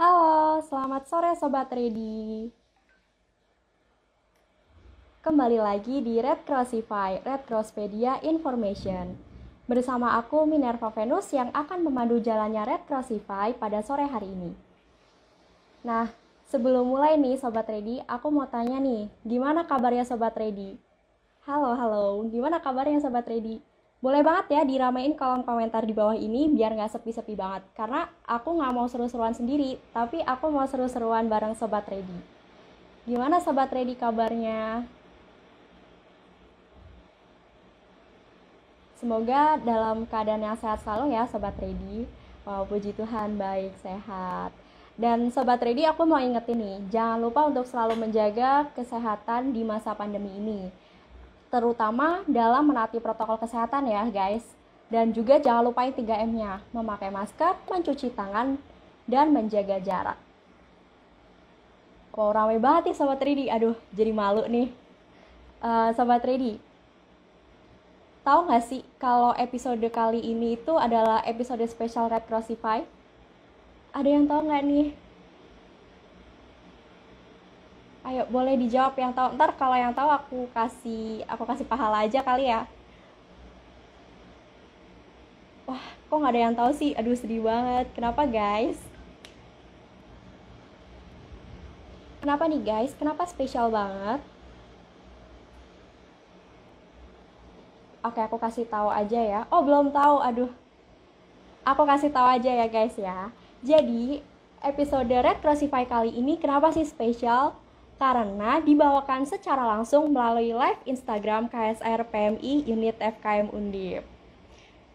Halo, selamat sore Sobat Ready. Kembali lagi di Red Crossify, Red Crosspedia Information. Bersama aku Minerva Venus yang akan memandu jalannya Red Crossify pada sore hari ini. Nah, sebelum mulai nih Sobat Ready, aku mau tanya nih, gimana kabarnya Sobat Ready? Halo, halo, gimana kabarnya Sobat Ready? Boleh banget ya diramein kolom komentar di bawah ini biar nggak sepi-sepi banget. Karena aku nggak mau seru-seruan sendiri, tapi aku mau seru-seruan bareng Sobat Ready. Gimana Sobat Ready kabarnya? Semoga dalam keadaan yang sehat selalu ya Sobat Ready. Wow, puji Tuhan baik, sehat. Dan Sobat Ready aku mau ingetin nih, jangan lupa untuk selalu menjaga kesehatan di masa pandemi ini terutama dalam menaati protokol kesehatan ya guys. Dan juga jangan lupain 3M-nya, memakai masker, mencuci tangan, dan menjaga jarak. Wow, ramai banget nih Sobat Ready. Aduh, jadi malu nih. Uh, Sobat Ready, tahu nggak sih kalau episode kali ini itu adalah episode spesial Red Crossify? Ada yang tahu nggak nih? Ayo boleh dijawab yang tahu. Ntar kalau yang tahu aku kasih aku kasih pahala aja kali ya. Wah, kok nggak ada yang tahu sih? Aduh sedih banget. Kenapa guys? Kenapa nih guys? Kenapa spesial banget? Oke, aku kasih tahu aja ya. Oh, belum tahu. Aduh. Aku kasih tahu aja ya guys ya. Jadi, episode Red Crossify kali ini kenapa sih spesial? Karena dibawakan secara langsung melalui live Instagram KSR PMI Unit FKM Undip.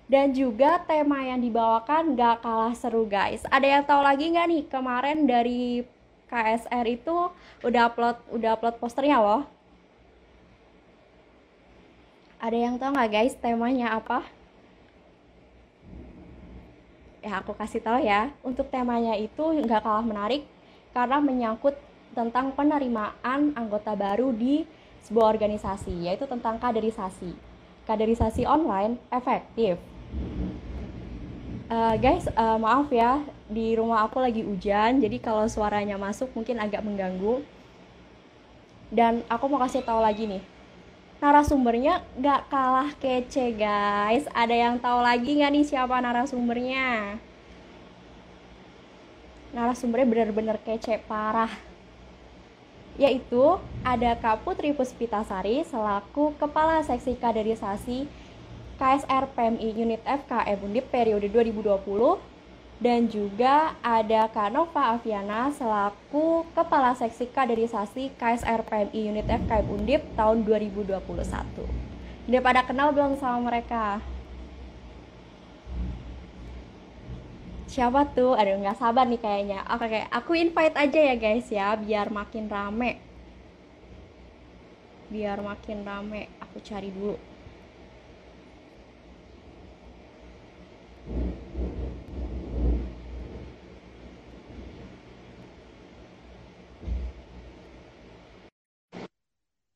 Dan juga tema yang dibawakan gak kalah seru guys. Ada yang tahu lagi nggak nih kemarin dari KSR itu udah upload udah upload posternya loh. Ada yang tahu nggak guys temanya apa? Ya aku kasih tahu ya. Untuk temanya itu nggak kalah menarik karena menyangkut tentang penerimaan anggota baru di sebuah organisasi, yaitu tentang kaderisasi. Kaderisasi online efektif. Uh, guys, uh, maaf ya, di rumah aku lagi hujan, jadi kalau suaranya masuk mungkin agak mengganggu. Dan aku mau kasih tahu lagi nih, narasumbernya gak kalah kece guys. Ada yang tahu lagi nggak nih siapa narasumbernya? Narasumbernya bener-bener kece parah yaitu ada Kak Putri Puspitasari selaku Kepala Seksi Kaderisasi KSR PMI Unit FKM Undip periode 2020 dan juga ada Kak Nova Aviana selaku Kepala Seksi Kaderisasi KSR PMI Unit FKM Undip tahun 2021. Udah pada kenal belum sama mereka? Siapa tuh? Aduh nggak sabar nih kayaknya. Oke okay, aku invite aja ya guys ya biar makin rame. Biar makin rame aku cari dulu.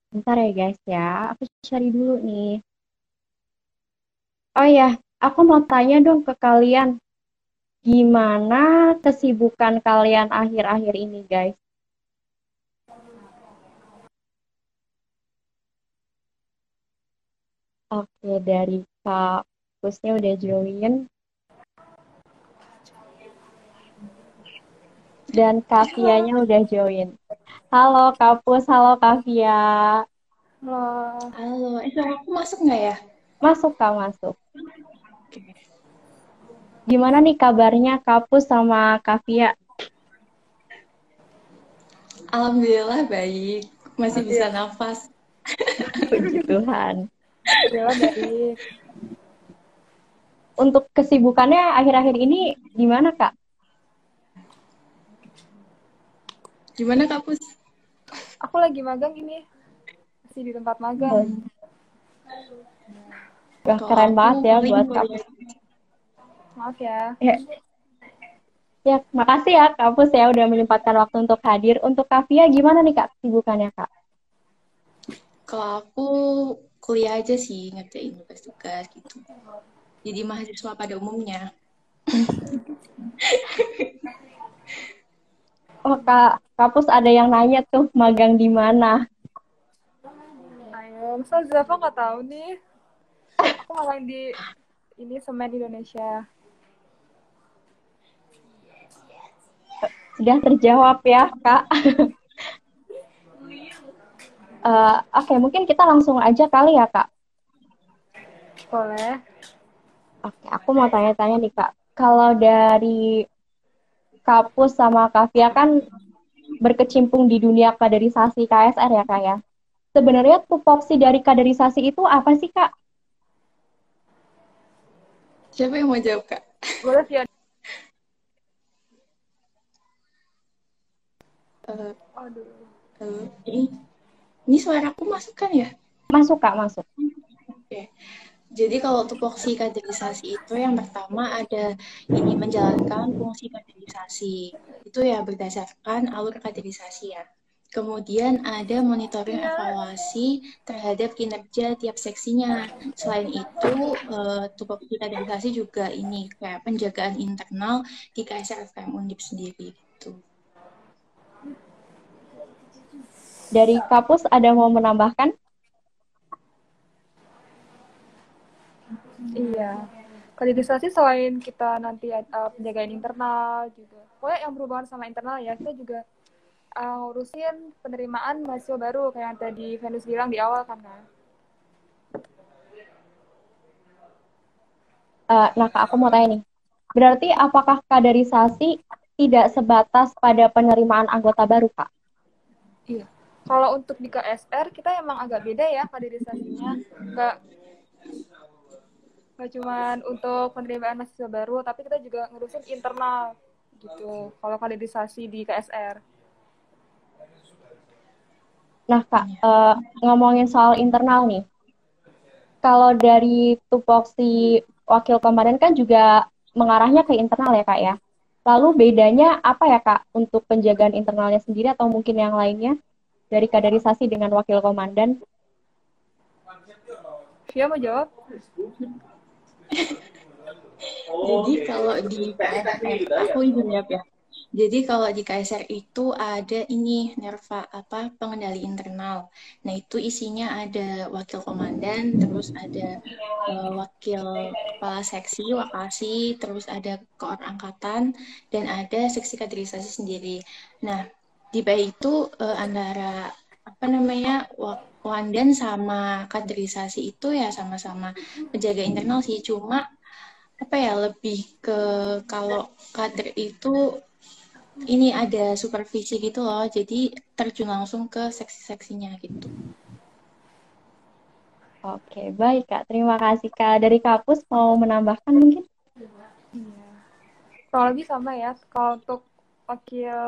Bentar ya guys ya, aku cari dulu nih. Oh ya, aku mau tanya dong ke kalian, Gimana kesibukan kalian akhir-akhir ini, guys? Oke, dari Kak Pusnya udah join. Dan Kak Fianya udah join. Halo Kak Pus, halo Kak Fia. Halo. Halo, eh aku masuk nggak ya? Masuk Kak, masuk. Gimana nih kabarnya Kapus sama Kavia? Alhamdulillah baik, masih bisa nafas. Puji Tuhan. Alhamdulillah baik. Untuk kesibukannya akhir-akhir ini gimana Kak? Gimana Kak Pus? Aku lagi magang ini. Masih di tempat magang. Wah, keren banget ya buat Kak Pus. Maaf ya. ya. Ya, makasih ya Kak Pus ya udah menyempatkan waktu untuk hadir. Untuk Kavia gimana nih Kak sibukannya Kak? Kalau aku kuliah aja sih ngerjain tugas-tugas gitu. Jadi mahasiswa pada umumnya. Oh, Kak, Kapus ada yang nanya tuh magang di mana? Ayo, masa Zafa nggak tahu nih? Aku magang di ini Semen Indonesia. Sudah terjawab ya, Kak. Eh, Oke, mungkin kita langsung aja kali ya, Kak. Boleh. Oke, aku mau tanya-tanya nih, Kak. Kalau dari Kapus sama Kavia kan berkecimpung di dunia kaderisasi KSR ya, Kak ya. Sebenarnya tupoksi dari kaderisasi itu apa sih, Kak? Siapa yang mau jawab, Kak? Boleh Via. Aduh. ini, ini suaraku masuk kan ya? Masuk, Kak, masuk. Oke. Jadi kalau tupoksi kaderisasi itu yang pertama ada ini menjalankan fungsi kaderisasi. Itu ya berdasarkan alur kaderisasi ya. Kemudian ada monitoring evaluasi terhadap kinerja tiap seksinya. Selain itu, eh, tupoksi kaderisasi juga ini kayak penjagaan internal di KSR FKM Undip sendiri gitu. Dari Kapus ada mau menambahkan? Iya. Kaderisasi selain kita nanti uh, penjagaan internal juga. Pokoknya yang berhubungan sama internal ya, kita juga uh, ngurusin penerimaan mahasiswa baru kayak yang tadi Venus bilang di awal kan kan. Eh, nah, Kak, aku mau tanya nih. Berarti apakah kaderisasi tidak sebatas pada penerimaan anggota baru, Kak? Iya. Kalau untuk di KSR kita emang agak beda ya kaderisasinya. Nggak nggak cuman untuk penerimaan mahasiswa baru, tapi kita juga ngurusin internal gitu. Kalau kaderisasi di KSR. Nah, Kak, eh, ngomongin soal internal nih. Kalau dari tupoksi wakil komandan kan juga mengarahnya ke internal ya, Kak ya. Lalu bedanya apa ya, Kak, untuk penjagaan internalnya sendiri atau mungkin yang lainnya dari kaderisasi dengan wakil komandan? Via mau jawab? Jadi kalau di KSR, aku izin jawab ya. Jadi kalau di KSR itu ada ini nerva apa pengendali internal. Nah itu isinya ada wakil komandan, terus ada uh, wakil kepala seksi, wakasi, terus ada koor angkatan, dan ada seksi kaderisasi sendiri. Nah di PI itu uh, antara apa namanya wandan sama kaderisasi itu ya sama-sama penjaga internal sih, cuma apa ya lebih ke kalau kader itu ini ada supervisi gitu loh, jadi terjun langsung ke seksi-seksinya gitu. Oke, baik Kak. Terima kasih Kak. Dari Kapus mau menambahkan mungkin? Iya. Kalau lebih sama ya. Kalau untuk wakil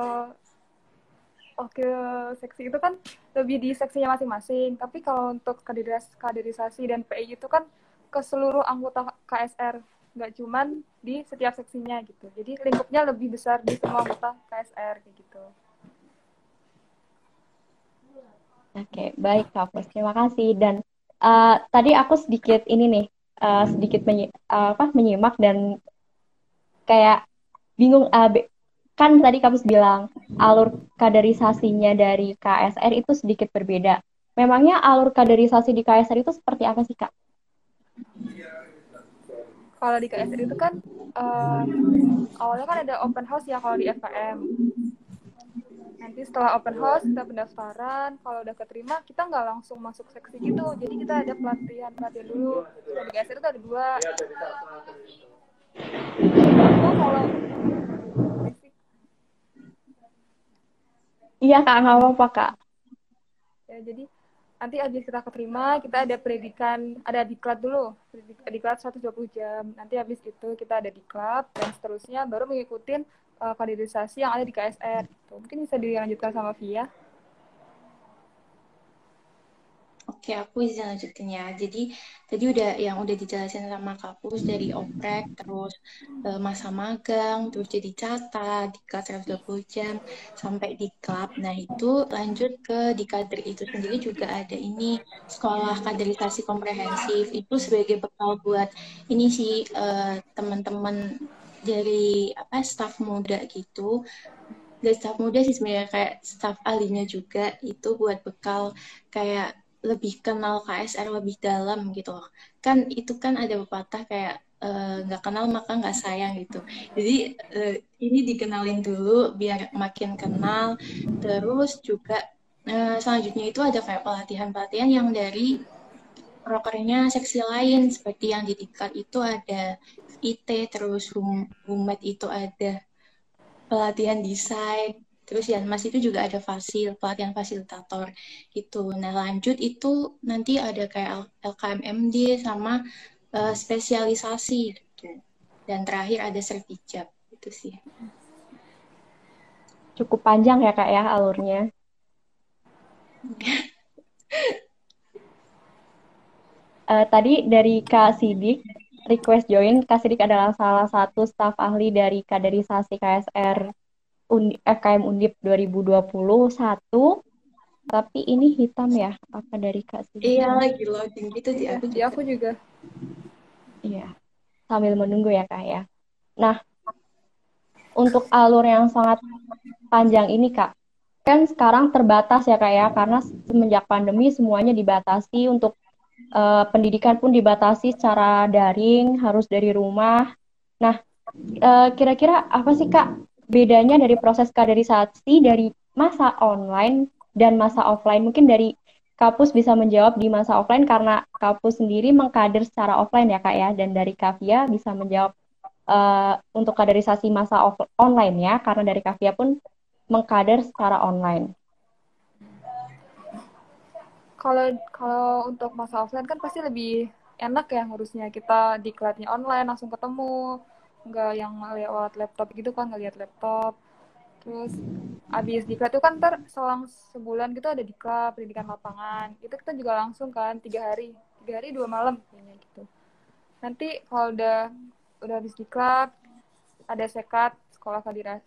wakil seksi itu kan lebih di seksinya masing-masing. Tapi kalau untuk kaderis kaderisasi dan PI itu kan ke seluruh anggota KSR nggak cuman di setiap seksinya gitu. Jadi lingkupnya lebih besar di semua anggota KSR kayak gitu. Oke, baik Kak. Terima kasih. Dan uh, tadi aku sedikit ini nih, uh, sedikit menyi apa, menyimak dan kayak bingung. Uh, kan tadi Kapus bilang alur kaderisasinya dari KSR itu sedikit berbeda. Memangnya alur kaderisasi di KSR itu seperti apa sih Kak? kalau di KSR itu kan uh, awalnya kan ada open house ya kalau di FKM. Nanti setelah open house kita pendaftaran, kalau udah keterima kita nggak langsung masuk seksi gitu, jadi kita ada pelatihan pelatihan dulu. Nah, di KSR itu ada dua. Oh, kalau Iya kak, nggak apa-apa kak. Ya, jadi nanti habis kita keterima kita ada pendidikan ada diklat dulu. Diklat 120 jam. Nanti habis itu kita ada diklat dan seterusnya baru mengikuti uh, kaderisasi yang ada di KSR gitu. mungkin bisa dilanjutkan sama Via Oke, aku izin lanjutin ya. Jadi tadi udah yang udah dijelasin sama Kapus dari oprek, terus e, masa magang, terus jadi catat, di kelas 120 jam, sampai di klub. Nah itu lanjut ke di kader itu sendiri juga ada ini sekolah kaderisasi komprehensif. Itu sebagai bekal buat ini sih e, teman-teman dari apa staff muda gitu dari staff muda sih sebenarnya kayak staff ahlinya juga itu buat bekal kayak lebih kenal KSR lebih dalam gitu loh. Kan itu kan ada pepatah kayak eh, nggak uh, kenal maka nggak sayang gitu. Jadi uh, ini dikenalin dulu biar makin kenal. Terus juga uh, selanjutnya itu ada kayak pelatihan-pelatihan yang dari prokernya seksi lain seperti yang di Diklat itu ada IT terus Humet itu ada pelatihan desain terus ya mas itu juga ada fasil pelatihan fasilitator gitu. Nah lanjut itu nanti ada kayak LKMMD sama uh, spesialisasi gitu. Dan terakhir ada sertijab itu sih. Cukup panjang ya kak ya alurnya. Uh, tadi dari Kak Sidik request join. Kak Sidik adalah salah satu staf ahli dari kaderisasi KSR FKM Undip 2021. Tapi ini hitam ya, apa dari Kak Sidik? Iya, lagi loading gitu di aku, di aku juga. Iya, sambil menunggu ya Kak ya. Nah, untuk alur yang sangat panjang ini Kak, kan sekarang terbatas ya Kak ya, karena semenjak pandemi semuanya dibatasi untuk uh, pendidikan pun dibatasi secara daring, harus dari rumah. Nah, kira eh, kira-kira apa sih Kak bedanya dari proses kaderisasi dari masa online dan masa offline? Mungkin dari Kapus bisa menjawab di masa offline karena Kapus sendiri mengkader secara offline ya Kak ya, dan dari Kavia bisa menjawab uh, untuk kaderisasi masa off online ya, karena dari Kavia pun mengkader secara online. Kalau kalau untuk masa offline kan pasti lebih enak ya ngurusnya. Kita diklatnya online langsung ketemu nggak yang lewat laptop gitu kan ngeliat laptop. Terus abis diklat itu kan ter selang sebulan gitu ada diklat pendidikan lapangan. Itu kita juga langsung kan tiga hari. Tiga hari dua malam kayaknya gitu. Nanti kalau udah udah habis diklat ada sekat sekolah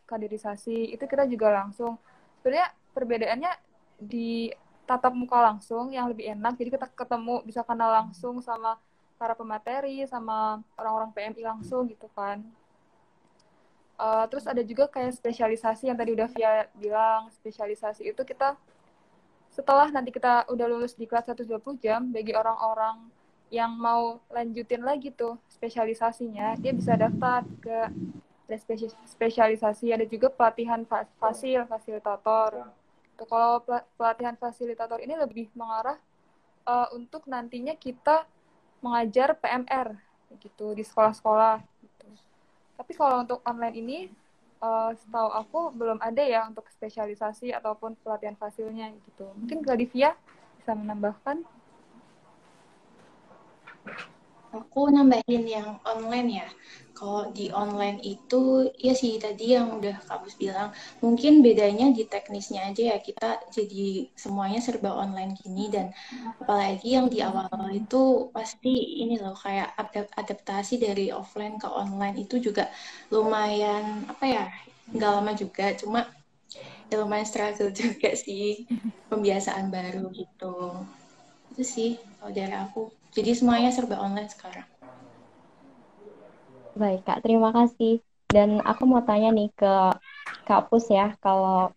kaderisasi itu kita juga langsung. Sebenarnya perbedaannya di tatap muka langsung yang lebih enak jadi kita ketemu bisa kenal langsung sama para pemateri sama orang-orang PMI langsung gitu kan uh, terus ada juga kayak spesialisasi yang tadi udah Via bilang spesialisasi itu kita setelah nanti kita udah lulus di kelas 120 jam bagi orang-orang yang mau lanjutin lagi tuh spesialisasinya dia bisa daftar ke spesialisasi ada juga pelatihan fasil fasilitator Gitu. Kalau pelatihan fasilitator ini lebih mengarah uh, untuk nantinya kita mengajar PMR gitu di sekolah-sekolah. Gitu. Tapi kalau untuk online ini, uh, setahu aku belum ada ya untuk spesialisasi ataupun pelatihan fasilnya gitu. Mungkin Gladivia bisa menambahkan? Aku nambahin yang online ya. Kalau di online itu, ya sih tadi yang udah kamu bilang, mungkin bedanya di teknisnya aja ya, kita jadi semuanya serba online gini, dan apalagi yang di awal-awal itu pasti ini loh, kayak adaptasi dari offline ke online itu juga lumayan, apa ya, nggak lama juga, cuma ya lumayan struggle juga sih, pembiasaan baru gitu. Itu sih kalau dari aku. Jadi semuanya serba online sekarang. Baik, Kak. Terima kasih. Dan aku mau tanya nih ke Kak Pus ya, kalau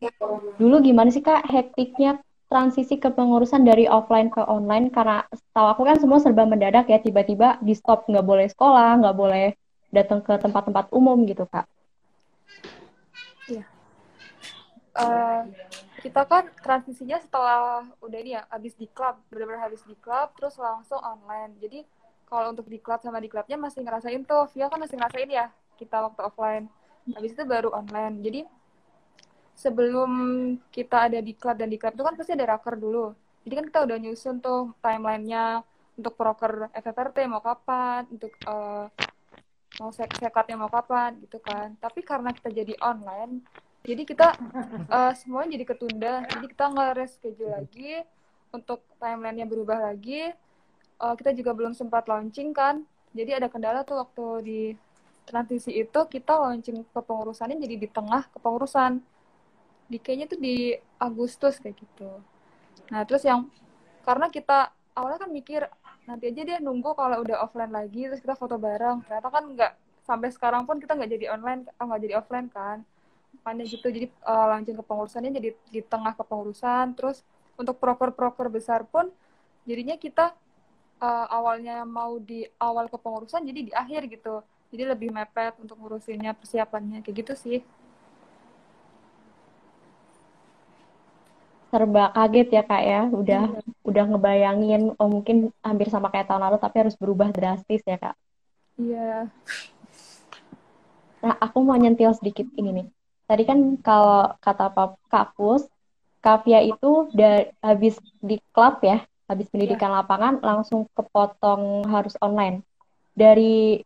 dulu gimana sih Kak hektiknya transisi ke pengurusan dari offline ke online? Karena tahu aku kan semua serba mendadak ya, tiba-tiba di stop nggak boleh sekolah, nggak boleh datang ke tempat-tempat umum gitu Kak. Iya. Uh, kita kan transisinya setelah udah ini ya habis di klub benar-benar habis di klub terus langsung online. Jadi kalau untuk di klub sama di klubnya masih ngerasain tuh Via kan masih ngerasain ya kita waktu offline. Habis itu baru online. Jadi sebelum kita ada di klub dan di klub itu kan pasti ada raker dulu. Jadi kan kita udah nyusun tuh timelinenya untuk proker FFRT mau kapan untuk uh, mau sek sekatnya mau kapan gitu kan. Tapi karena kita jadi online jadi kita uh, semuanya jadi ketunda. Jadi kita nggak reschedule lagi untuk timelinenya berubah lagi. Uh, kita juga belum sempat launching kan. Jadi ada kendala tuh waktu di transisi itu kita launching kepengurusannya jadi di tengah kepengurusan. Di kayaknya tuh di Agustus kayak gitu. Nah terus yang karena kita awalnya kan mikir nanti aja dia nunggu kalau udah offline lagi terus kita foto bareng. Ternyata kan nggak sampai sekarang pun kita nggak jadi online nggak jadi offline kan depannya gitu. Jadi uh, launching kepengurusannya jadi di tengah kepengurusan. Terus untuk proker-proker besar pun jadinya kita uh, awalnya mau di awal kepengurusan jadi di akhir gitu. Jadi lebih mepet untuk ngurusinnya persiapannya kayak gitu sih. Serba kaget ya kak ya. Udah hmm. udah ngebayangin oh mungkin hampir sama kayak tahun lalu tapi harus berubah drastis ya kak. Iya. Nah aku mau nyentil sedikit ini nih tadi kan kalau kata Pak Kapus Kavia itu udah habis di klub ya habis pendidikan yeah. lapangan langsung kepotong harus online dari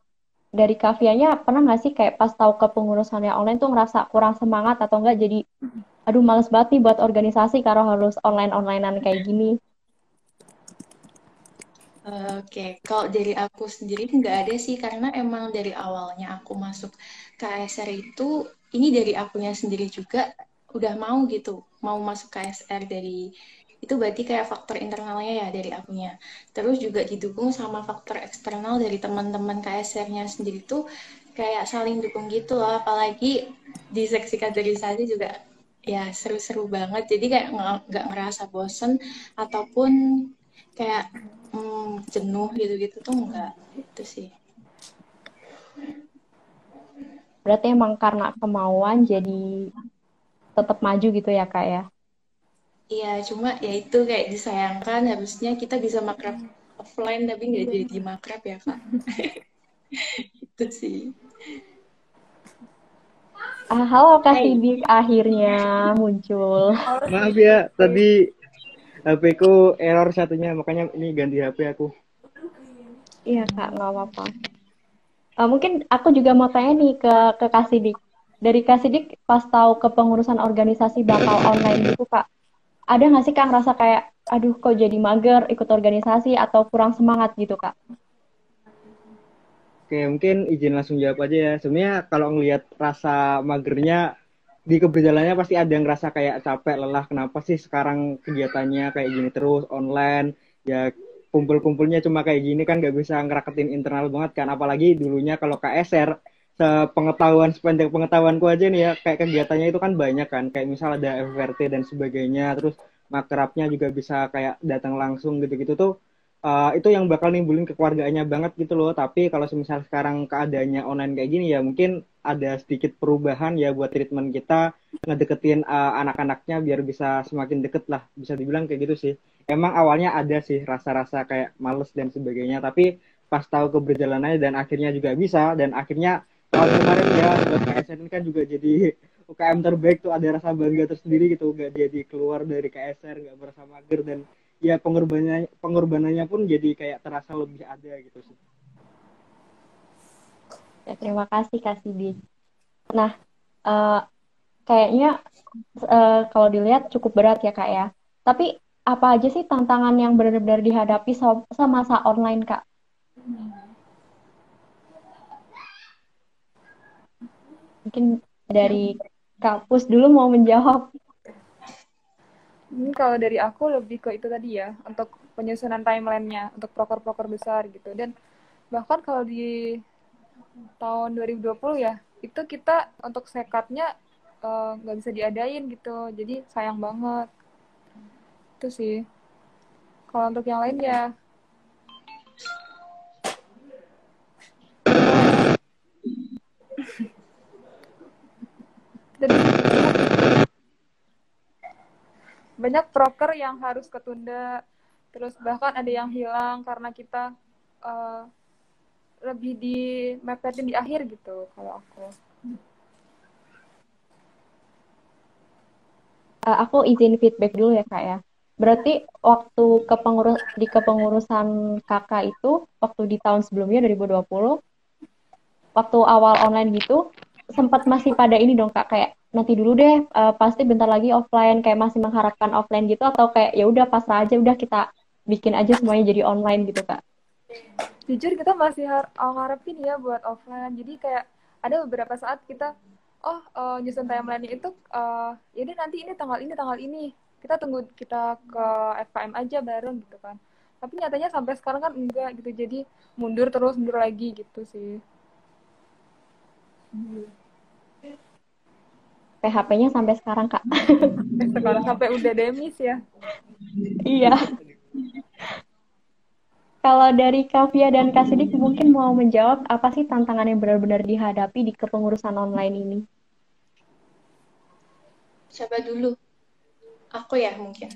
dari Kavianya pernah nggak sih kayak pas tahu kepengurusannya online tuh ngerasa kurang semangat atau enggak jadi aduh males banget nih buat organisasi kalau harus online-onlinean kayak gini. Oke, okay. kalau dari aku sendiri nggak ada sih karena emang dari awalnya aku masuk KSR itu ini dari akunya sendiri juga udah mau gitu mau masuk KSR dari itu berarti kayak faktor internalnya ya dari akunya. Terus juga didukung sama faktor eksternal dari teman-teman KSR-nya sendiri tuh kayak saling dukung gitu loh. Apalagi di seksi kaderisasi juga ya seru-seru banget jadi kayak nggak ngerasa bosen ataupun kayak hmm, jenuh gitu-gitu tuh enggak. Itu sih. Berarti emang karena kemauan jadi tetap maju gitu ya kak ya? Iya cuma ya itu kayak disayangkan harusnya kita bisa makrab offline tapi nggak jadi makrab ya kak. Itu sih. Ah, halo Kak Sidik, akhirnya muncul. Maaf ya, tadi HP ku error satunya, makanya ini ganti HP aku. Iya Kak, nggak apa-apa. Uh, mungkin aku juga mau tanya nih ke ke Kak Sidik. Dari Kak Sidik pas tahu kepengurusan organisasi bakal online gitu Kak, ada nggak sih Kak ngerasa kayak, aduh kok jadi mager ikut organisasi atau kurang semangat gitu Kak? Oke, mungkin izin langsung jawab aja ya. Sebenarnya kalau ngelihat rasa magernya di keberjalannya pasti ada yang rasa kayak capek, lelah. Kenapa sih sekarang kegiatannya kayak gini terus online? Ya kumpul-kumpulnya cuma kayak gini kan gak bisa ngeraketin internal banget kan. Apalagi dulunya kalau KSR sepengetahuan sepanjang pengetahuanku aja nih ya kayak kegiatannya itu kan banyak kan kayak misal ada FRT dan sebagainya terus makrabnya juga bisa kayak datang langsung gitu-gitu tuh uh, itu yang bakal nimbulin kekeluargaannya banget gitu loh. Tapi kalau misal sekarang keadaannya online kayak gini ya mungkin ada sedikit perubahan ya buat treatment kita ngedeketin uh, anak-anaknya biar bisa semakin deket lah. Bisa dibilang kayak gitu sih. Emang awalnya ada sih rasa-rasa kayak males dan sebagainya. Tapi pas tahu keberjalanannya dan akhirnya juga bisa dan akhirnya tahun kemarin ya buat KSN kan juga jadi UKM terbaik tuh ada rasa bangga tersendiri gitu gak jadi keluar dari KSR nggak merasa mager dan ya pengorbanannya pengorbanannya pun jadi kayak terasa lebih ada gitu sih. Ya, terima kasih Kak Sidi. Nah, uh, kayaknya uh, kalau dilihat cukup berat ya Kak ya. Tapi apa aja sih tantangan yang benar-benar dihadapi semasa online Kak? Mungkin dari Kapus dulu mau menjawab. Hmm, kalau dari aku lebih ke itu tadi ya, untuk penyusunan timelinenya, untuk proker-proker besar gitu. Dan bahkan kalau di tahun 2020 ya, itu kita untuk sekatnya eh, nggak uh, bisa diadain gitu. Jadi sayang banget. Itu sih. Kalau untuk yang lain ya banyak proker yang harus ketunda. Terus bahkan ada yang hilang karena kita uh, lebih di mepetin di akhir gitu kalau aku. Uh, aku izin feedback dulu ya kak ya. Berarti waktu kepengurus di kepengurusan kakak itu waktu di tahun sebelumnya 2020 waktu awal online gitu sempat masih pada ini dong kak kayak nanti dulu deh uh, pasti bentar lagi offline kayak masih mengharapkan offline gitu atau kayak ya udah pasrah aja udah kita bikin aja semuanya jadi online gitu kak. Jujur kita masih har ngarepin ya buat offline. Jadi kayak ada beberapa saat kita oh uh, nyusun timeline itu uh, ya nanti ini tanggal ini tanggal ini. Kita tunggu kita ke FKM aja bareng gitu kan. Tapi nyatanya sampai sekarang kan enggak gitu. Jadi mundur terus mundur lagi gitu sih PHP-nya sampai sekarang kak. sekarang sampai udah demis ya. iya. Kalau dari Kavia dan Kak Sidik mungkin mau menjawab apa sih tantangan yang benar-benar dihadapi di kepengurusan online ini? Siapa dulu? Aku ya mungkin.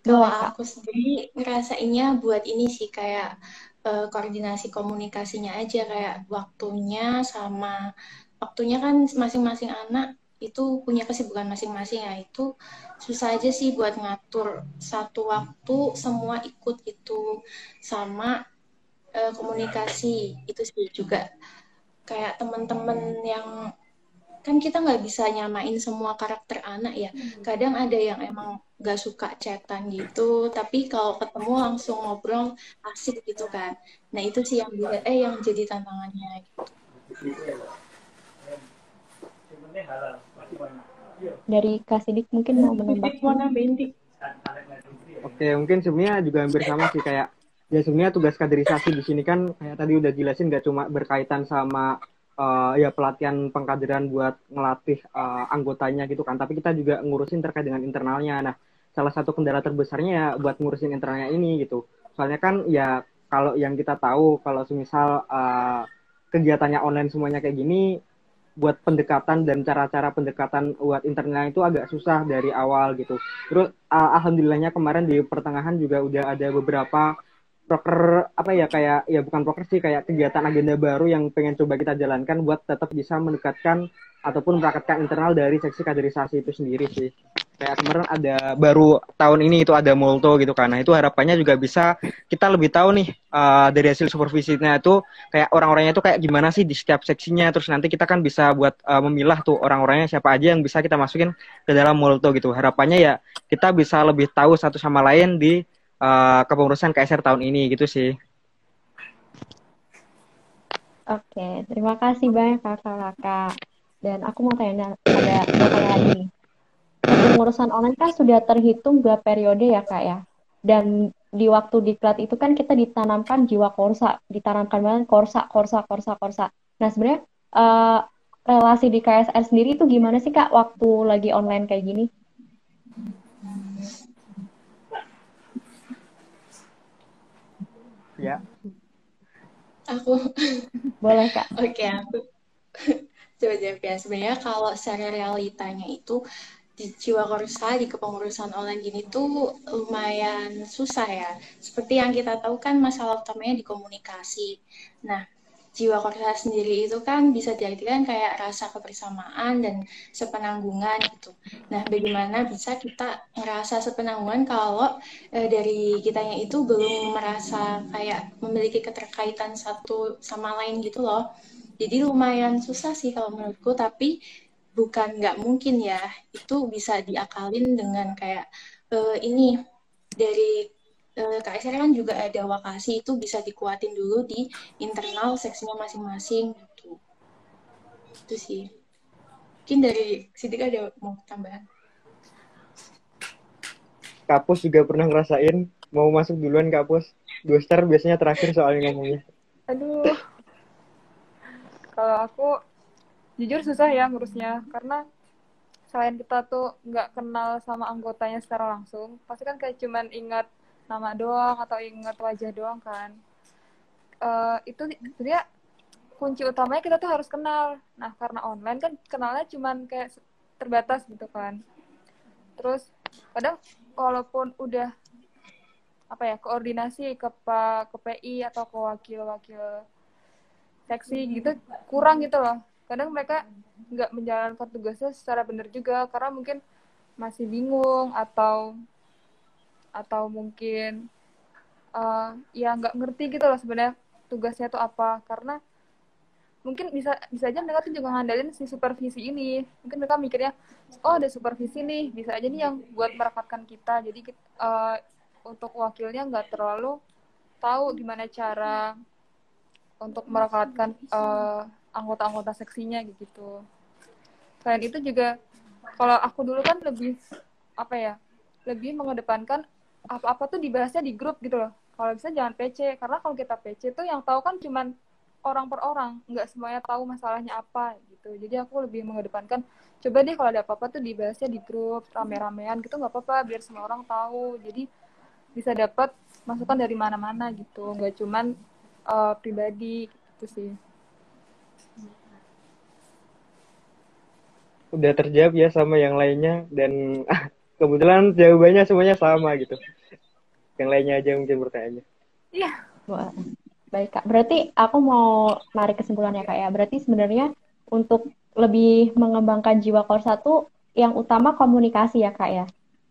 Kalau aku sendiri ngerasainnya buat ini sih kayak uh, koordinasi komunikasinya aja kayak waktunya sama waktunya kan masing-masing anak itu punya kesibukan masing-masing ya. Itu susah aja sih buat ngatur satu waktu semua ikut itu sama uh, komunikasi. Itu sih juga kayak teman-teman yang kan kita nggak bisa nyamain semua karakter anak ya. Kadang ada yang emang gak suka chatan gitu tapi kalau ketemu langsung ngobrol asik gitu kan. Nah itu sih yang eh yang jadi tantangannya gitu dari Kasidik mungkin mau mana Bendi Oke, mungkin sebenarnya juga hampir sama sih kayak ya sebenarnya tugas kaderisasi di sini kan kayak tadi udah jelasin gak cuma berkaitan sama uh, ya pelatihan pengkaderan buat ngelatih uh, anggotanya gitu kan, tapi kita juga ngurusin terkait dengan internalnya. Nah, salah satu kendala terbesarnya ya buat ngurusin internalnya ini gitu. Soalnya kan ya kalau yang kita tahu kalau semisal uh, kegiatannya online semuanya kayak gini buat pendekatan dan cara-cara pendekatan buat internalnya itu agak susah dari awal gitu. Terus uh, alhamdulillahnya kemarin di pertengahan juga udah ada beberapa proker apa ya kayak ya bukan proker sih kayak kegiatan agenda baru yang pengen coba kita jalankan buat tetap bisa mendekatkan ataupun merakatkan internal dari seksi kaderisasi itu sendiri sih. Kayak kemarin ada baru tahun ini itu ada Molto gitu kan. Nah itu harapannya juga bisa kita lebih tahu nih uh, dari hasil supervisinya itu kayak orang-orangnya itu kayak gimana sih di setiap seksinya. Terus nanti kita kan bisa buat uh, memilah tuh orang-orangnya siapa aja yang bisa kita masukin ke dalam Molto gitu. Harapannya ya kita bisa lebih tahu satu sama lain di uh, kepengurusan KSR tahun ini gitu sih. Oke, terima kasih banyak kakak-kakak. Dan aku mau tanya ada tanya lagi. Pengurusan online kan sudah terhitung dua periode ya kak ya. Dan di waktu diklat itu kan kita ditanamkan jiwa korsa, ditanamkan banget korsa, korsa, korsa, korsa. Nah sebenarnya uh, relasi di KSR sendiri itu gimana sih kak waktu lagi online kayak gini? Ya. Aku. Boleh kak. Oke okay, aku coba jawab ya sebenarnya kalau secara realitanya itu di jiwa korsa di kepengurusan online gini tuh lumayan susah ya seperti yang kita tahu kan masalah utamanya di komunikasi nah jiwa korsa sendiri itu kan bisa diartikan kayak rasa kebersamaan dan sepenanggungan gitu. Nah, bagaimana bisa kita merasa sepenanggungan kalau e, dari kitanya itu belum merasa kayak memiliki keterkaitan satu sama lain gitu loh. Jadi lumayan susah sih kalau menurutku, tapi bukan nggak mungkin ya. Itu bisa diakalin dengan kayak uh, ini dari uh, eh, KSR kan juga ada wakasi itu bisa dikuatin dulu di internal seksinya masing-masing gitu. Itu sih. Mungkin dari Sidik ada mau tambahan. Kapus juga pernah ngerasain mau masuk duluan Kapus. Dua star biasanya terakhir soalnya ngomongnya. Aduh kalau aku jujur susah ya ngurusnya karena selain kita tuh nggak kenal sama anggotanya secara langsung pasti kan kayak cuman ingat nama doang atau ingat wajah doang kan. Uh, itu sebenarnya kunci utamanya kita tuh harus kenal. Nah karena online kan kenalnya cuman kayak terbatas gitu kan. Terus kadang walaupun udah apa ya koordinasi ke ke PI atau ke wakil-wakil seksi gitu kurang gitu loh kadang mereka nggak menjalankan tugasnya secara benar juga karena mungkin masih bingung atau atau mungkin uh, ya nggak ngerti gitu loh sebenarnya tugasnya itu apa. Karena mungkin bisa bisa aja mereka tuh juga ngandelin si supervisi ini. Mungkin mereka mikirnya oh ada supervisi nih bisa aja nih yang buat merekatkan kita. Jadi uh, untuk wakilnya nggak terlalu tahu gimana cara untuk merekatkan uh, anggota-anggota seksinya gitu. Selain itu juga kalau aku dulu kan lebih apa ya? Lebih mengedepankan apa-apa tuh dibahasnya di grup gitu loh. Kalau bisa jangan PC karena kalau kita PC tuh yang tahu kan cuman orang per orang nggak semuanya tahu masalahnya apa gitu jadi aku lebih mengedepankan coba deh kalau ada apa-apa tuh dibahasnya di grup rame-ramean gitu nggak apa-apa biar semua orang tahu jadi bisa dapat masukan dari mana-mana gitu nggak cuman uh, pribadi gitu sih udah terjawab ya sama yang lainnya dan kebetulan jawabannya semuanya sama gitu. Yang lainnya aja mungkin bertanya iya. Wah. baik kak. Berarti aku mau narik kesimpulannya kak ya. Berarti sebenarnya untuk lebih mengembangkan jiwa korsa tuh yang utama komunikasi ya kak ya.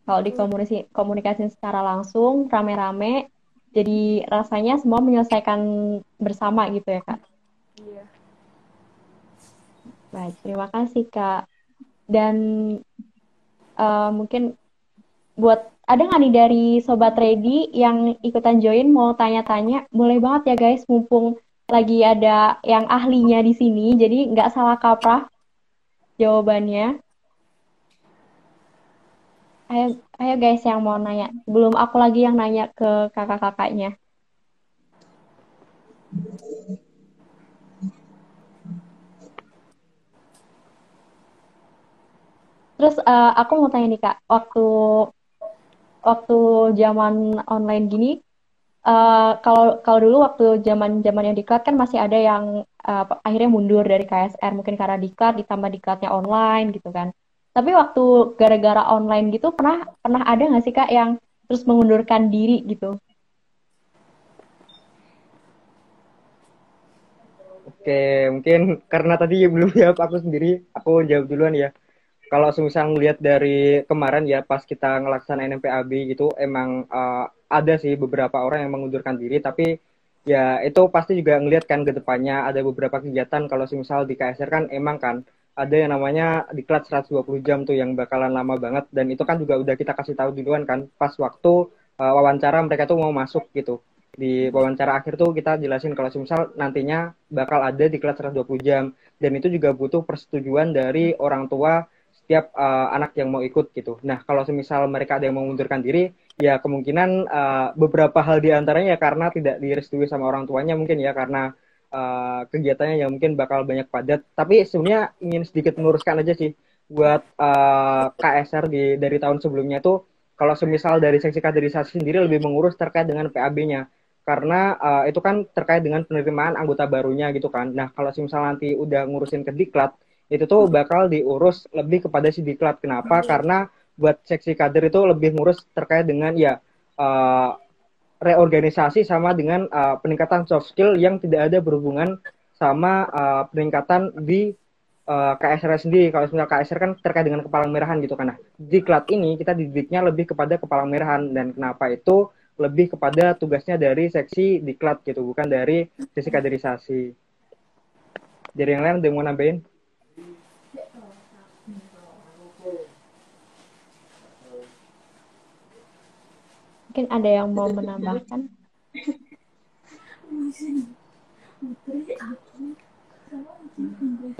Kalau di komunikasi komunikasi secara langsung rame-rame jadi rasanya semua menyelesaikan bersama gitu ya kak? Iya. Baik terima kasih kak dan uh, mungkin buat ada nggak nih dari sobat ready yang ikutan join mau tanya-tanya? Boleh banget ya guys mumpung lagi ada yang ahlinya di sini jadi nggak salah kaprah jawabannya. Ayo ayo guys yang mau nanya. Belum aku lagi yang nanya ke kakak-kakaknya Terus uh, aku mau tanya nih kak, waktu waktu zaman online gini, uh, kalau kalau dulu waktu zaman zaman yang diklat kan masih ada yang uh, akhirnya mundur dari KSR mungkin karena diklat ditambah diklatnya online gitu kan. Tapi waktu gara-gara online gitu pernah pernah ada nggak sih kak yang terus mengundurkan diri gitu? Oke, mungkin karena tadi belum jawab aku sendiri, aku jawab duluan ya kalau semisal ngelihat dari kemarin ya pas kita ngelaksanain MPAB gitu emang uh, ada sih beberapa orang yang mengundurkan diri. Tapi ya itu pasti juga ngelihat kan ke depannya ada beberapa kegiatan. Kalau semisal di KSR kan emang kan ada yang namanya diklat 120 jam tuh yang bakalan lama banget. Dan itu kan juga udah kita kasih tahu duluan kan pas waktu uh, wawancara mereka tuh mau masuk gitu. Di wawancara akhir tuh kita jelasin kalau semisal nantinya bakal ada diklat 120 jam. Dan itu juga butuh persetujuan dari orang tua setiap uh, anak yang mau ikut gitu. Nah, kalau semisal mereka ada yang mengundurkan diri, ya kemungkinan uh, beberapa hal di antaranya ya karena tidak direstui sama orang tuanya mungkin ya karena uh, kegiatannya yang mungkin bakal banyak padat. Tapi sebenarnya ingin sedikit meluruskan aja sih buat uh, KSR di dari tahun sebelumnya tuh kalau semisal dari seksi kaderisasi sendiri lebih mengurus terkait dengan PAB-nya karena uh, itu kan terkait dengan penerimaan anggota barunya gitu kan. Nah, kalau semisal nanti udah ngurusin ke diklat, itu tuh bakal diurus lebih kepada si diklat. Kenapa? Karena buat seksi kader itu lebih ngurus terkait dengan ya uh, reorganisasi sama dengan uh, peningkatan soft skill yang tidak ada berhubungan sama uh, peningkatan di uh, KSR sendiri. Kalau misalnya KSR kan terkait dengan kepala merahan gitu kan. Nah, diklat ini kita didiknya lebih kepada kepala merahan dan kenapa itu lebih kepada tugasnya dari seksi diklat gitu, bukan dari sisi kaderisasi. Jadi yang lain ada yang mau nambahin? Mungkin ada yang mau menambahkan?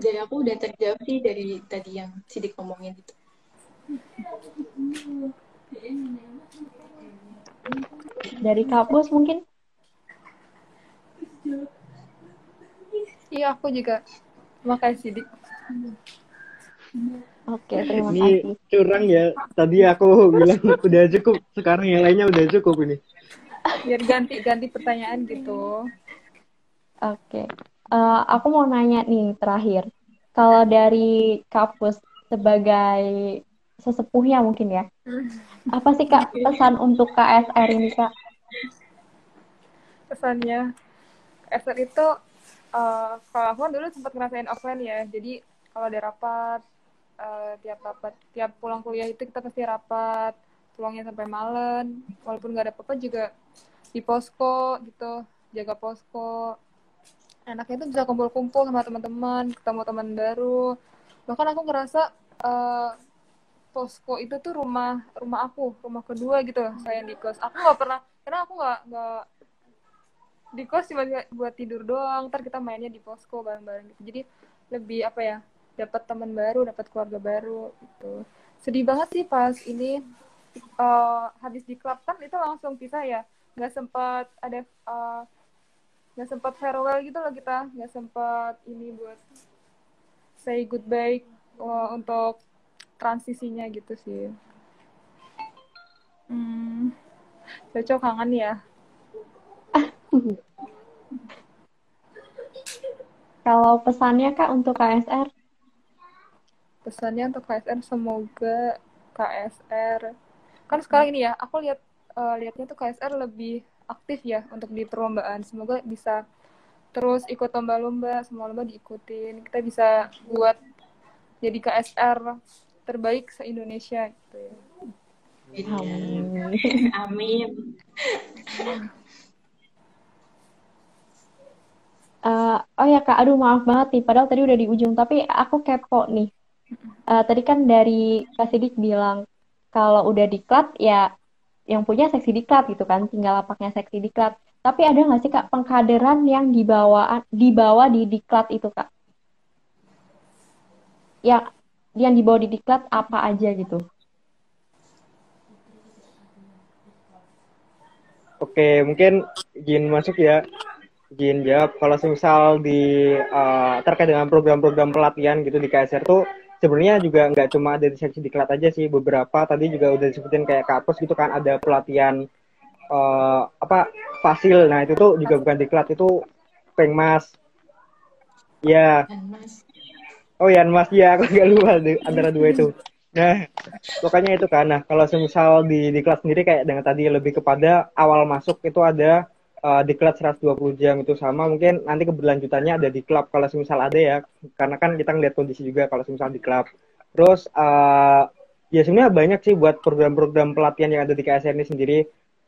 Dari aku udah terjawab sih dari tadi yang Sidik ngomongin itu. Dari kampus mungkin? Iya, aku juga. Terima kasih, Sidik. Oke, terima ini kasih. curang ya. Tadi aku bilang udah cukup, sekarang yang lainnya udah cukup ini. Biar ganti-ganti pertanyaan gitu. Oke, uh, aku mau nanya nih terakhir. Kalau dari kampus sebagai sesepuhnya mungkin ya, apa sih kak pesan untuk KSR ini kak? Pesannya, KSR itu uh, kalau aku kan dulu sempat ngerasain offline ya, jadi kalau ada rapat uh, tiap rapat tiap pulang kuliah itu kita pasti rapat pulangnya sampai malam. Walaupun nggak ada apa-apa juga di posko gitu jaga posko. Enaknya itu bisa kumpul-kumpul sama teman-teman ketemu teman baru. Bahkan aku ngerasa uh, posko itu tuh rumah rumah aku rumah kedua gitu saya di kos. Aku nggak pernah karena aku nggak nggak di kos cuma buat tidur doang. Ntar kita mainnya di posko bareng-bareng gitu. Jadi lebih apa ya dapat teman baru dapat keluarga baru gitu. Sedih banget sih pas ini uh, habis di klub. Kan itu langsung pisah ya. Nggak sempat ada uh, nggak sempat farewell gitu loh kita. Nggak sempat ini buat say goodbye uh, untuk transisinya gitu sih. Hmm. Cocok kangen ya. Kalau pesannya Kak untuk KSR? Pesannya untuk KSR semoga KSR kan sekarang ini ya aku lihat uh, lihatnya tuh KSR lebih aktif ya untuk di perlombaan. Semoga bisa terus ikut lomba-lomba, semua lomba diikutin. Kita bisa buat jadi KSR terbaik se-Indonesia gitu ya. Amin. Amin. Uh, oh ya kak, aduh maaf banget nih, padahal tadi udah di ujung, tapi aku kepo nih. Uh, tadi kan dari Kak Sidik bilang kalau udah diklat ya yang punya seksi diklat gitu kan, tinggal lapaknya seksi diklat. Tapi ada nggak sih kak pengkaderan yang dibawa dibawa di diklat itu kak? Yang yang dibawa di diklat apa aja gitu? Oke, mungkin izin masuk ya. Jin jawab kalau misal di uh, terkait dengan program-program pelatihan gitu di KSR tuh sebenarnya juga nggak cuma ada di seksi diklat aja sih beberapa tadi juga udah disebutin kayak kapus gitu kan ada pelatihan uh, apa fasil. Nah itu tuh juga bukan diklat itu pengmas. Ya oh ya mas ya aku nggak lupa antara dua itu. Nah pokoknya itu kan. Nah kalau semisal di diklat sendiri kayak dengan tadi lebih kepada awal masuk itu ada uh, di klub 120 jam itu sama mungkin nanti keberlanjutannya ada di klub kalau misal ada ya. Karena kan kita ngeliat kondisi juga kalau misal di klub terus uh, ya sebenarnya banyak sih buat program-program pelatihan yang ada di KSR ini sendiri.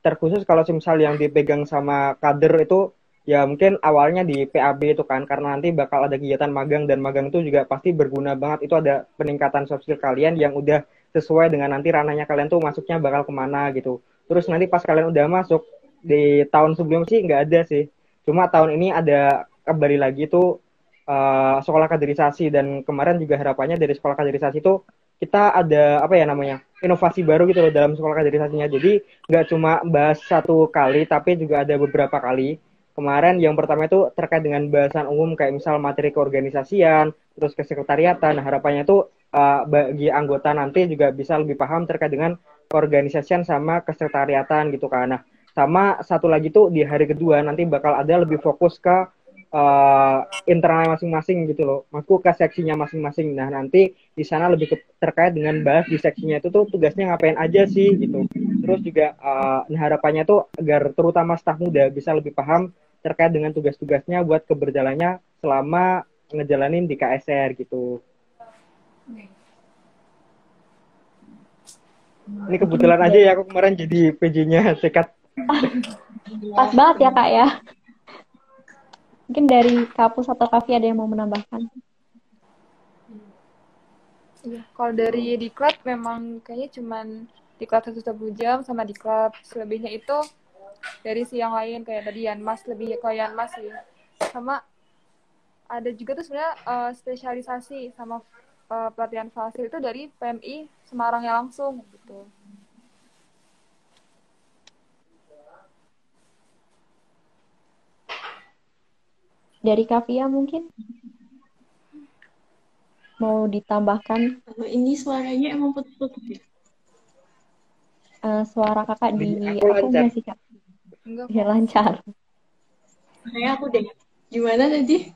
Terkhusus kalau misal yang dipegang sama kader itu ya mungkin awalnya di PAB itu kan. Karena nanti bakal ada kegiatan magang dan magang itu juga pasti berguna banget. Itu ada peningkatan soft skill kalian yang udah sesuai dengan nanti ranahnya kalian tuh masuknya bakal ke mana gitu. Terus nanti pas kalian udah masuk di tahun sebelum sih nggak ada sih. Cuma tahun ini ada kembali lagi tuh uh, sekolah kaderisasi dan kemarin juga harapannya dari sekolah kaderisasi itu kita ada apa ya namanya inovasi baru gitu loh dalam sekolah kaderisasinya. Jadi nggak cuma bahas satu kali tapi juga ada beberapa kali. Kemarin yang pertama itu terkait dengan bahasan umum kayak misal materi keorganisasian, terus kesekretariatan. Nah, harapannya itu uh, bagi anggota nanti juga bisa lebih paham terkait dengan keorganisasian sama kesekretariatan gitu kan. Nah, sama satu lagi tuh di hari kedua nanti bakal ada lebih fokus ke uh, internal masing-masing gitu loh. Maksudku ke seksinya masing-masing. Nah, nanti di sana lebih terkait dengan bahas di seksinya itu tuh tugasnya ngapain aja sih gitu. Terus juga uh, harapannya tuh agar terutama staf muda bisa lebih paham terkait dengan tugas-tugasnya buat keberjalannya selama ngejalanin di KSR gitu. Ini kebetulan aja ya aku kemarin jadi PJ-nya sekat Pas banget ya kak ya. Mungkin dari Kapus atau Kavi ada yang mau menambahkan? Iya, kalau dari diklat memang kayaknya cuman diklat satu jam sama diklat selebihnya itu dari si yang lain kayak tadi Yanmas lebih ke Yanmas sih. Sama ada juga tuh sebenarnya uh, spesialisasi sama uh, pelatihan fasil itu dari PMI Semarang yang langsung gitu. Dari Kavia mungkin? Mau ditambahkan? Kalau ini suaranya emang putus-putus ya? Uh, suara kakak di aku, aku lancar. sih kak? Enggak. Ya lancar. Kayak aku deh. Gimana tadi?